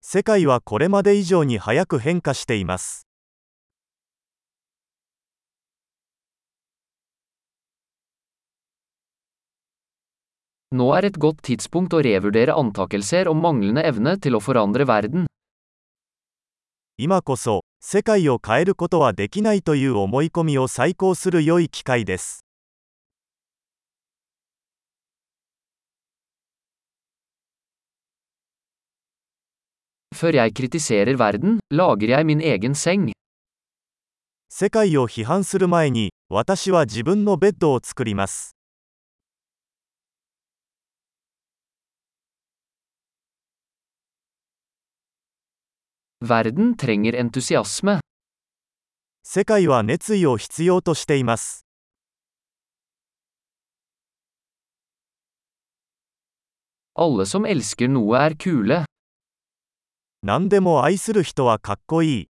世界はこれまで以上に早く変化しています。今こそ、世界を変えることはできないという思い込みを再考する良い機会です。Før jeg kritiserer verden, lager jeg min egen seng. 世界を批判する前に、私は自分のベッドを作ります。 Verden trenger entusiasme. 世界は熱意を必要としています。 Alle som elsker noe er kule. 何でも愛する人はかっこいい。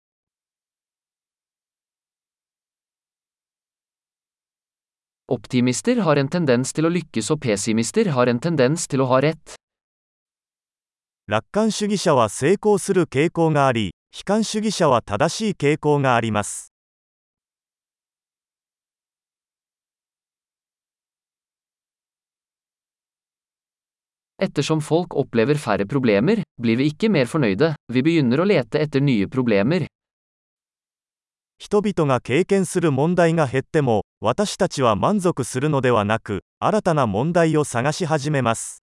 Optimister har en tendens til å lykkes og pessimister har en tendens til å ha rett. 楽観主義者は成功する傾向があり、悲観主義者は正しい傾向があります。Ettersom folk opplever færre problemer, blir vi ikke mer fornøyde, vi begynner å lete etter nye problemer. 人々が経験する問題が減っても、私たちは満足するのではなく、新たな問題を探し始めます。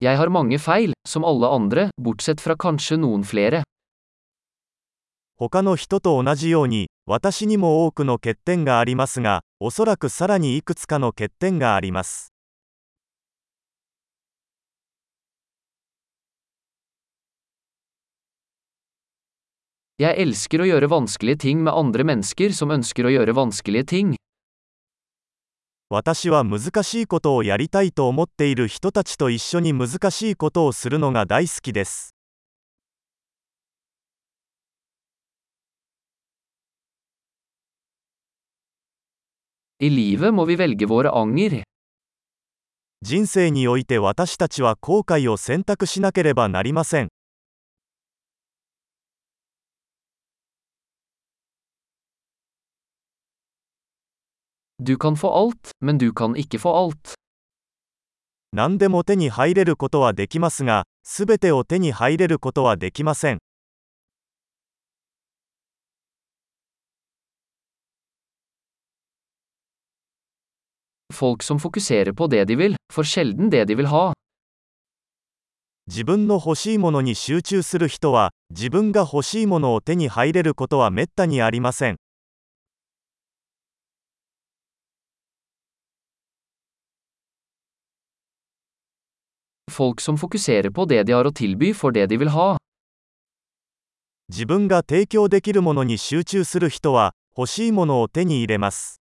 Jeg har mange feil, som alle andre, bortsett fra kanskje noen flere. 他の人と同じように、私にも多くの欠点がありますが、おそらくさらにいくつかの欠点があります。私は難しいことをやりたいと思っている人たちと一緒に難しいことをするのが大好きです。I livet må vi velge våre anger. 人生において私たちは後悔を選択しなければなりません。Du kan få alt, men du kan ikke få alt. 何でも手に入れることはできますが、すべてを手に入れることはできません。自分の欲しいものに集中する人は自分が欲しいものを手に入れることはめったにありません自分が提供できるものに集中する人は欲しいものを手に入れます。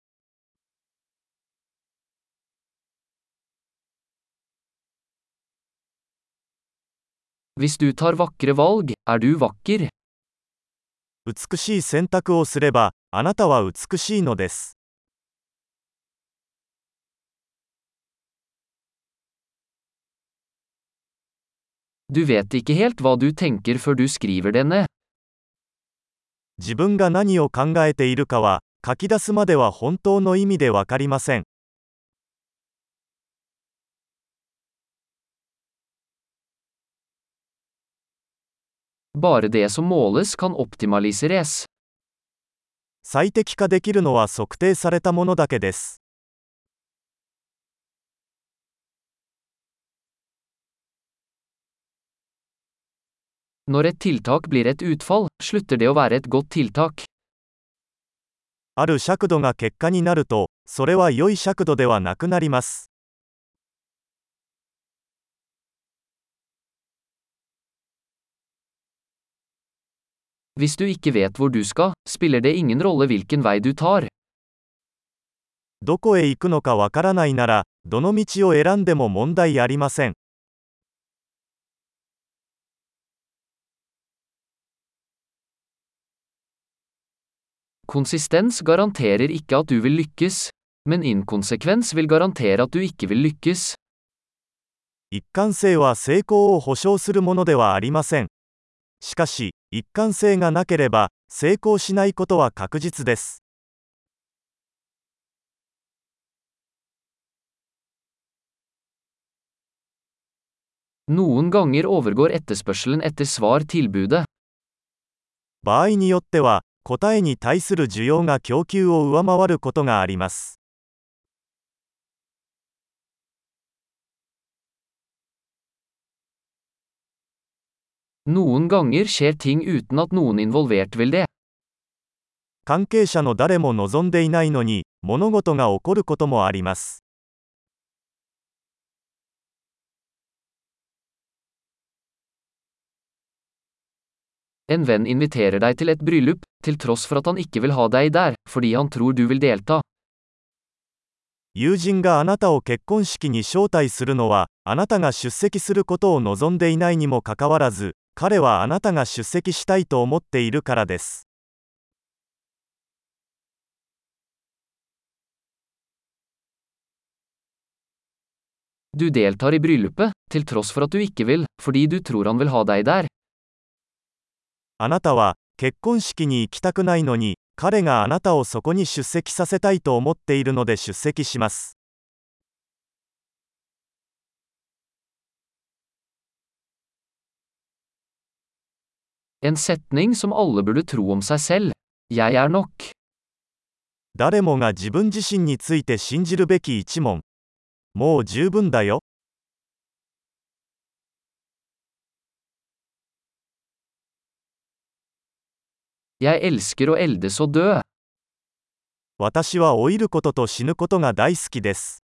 美しい選択をすればあなたは美しいのです。自分が何を考えているかは書き出すまでは本当の意味でわかりません。最適化できるのは測定されたものだけです。ある尺度が結果になると、それは良い尺度ではなくなります。Hvis du ikke vet hvor du skal, spiller det ingen rolle hvilken vei du tar. どこへ行くのかわからないなら、どの道を選んでも問題ありません。Konsistens garanterer ikke at du vil lykkes, men inkonsekvens vil garantere at du ikke vil lykkes. 一貫性は成功を保証するものではありません。しかし、一貫性がなければ、成功しないことは確実です。場合によっては、答えに対する需要が供給を上回ることがあります。関係者の誰も望んでいないのに物事が起こることもあります友人があなたを結婚式に招待するのはあなたが出席することを望んでいないにもかかわらず彼はあなたが出席したいと思っているからです。Du deltar i bryllupet, til tross for at du ikke vil, fordi du tror han vil ha deg der. あなたは、結婚式に行きたくないのに、彼があなたをそこに出席させたいと思っているので出席します。誰もが自分自身について信じるべき一問。もう十分だよ。私は老いることと死ぬことが大好きです。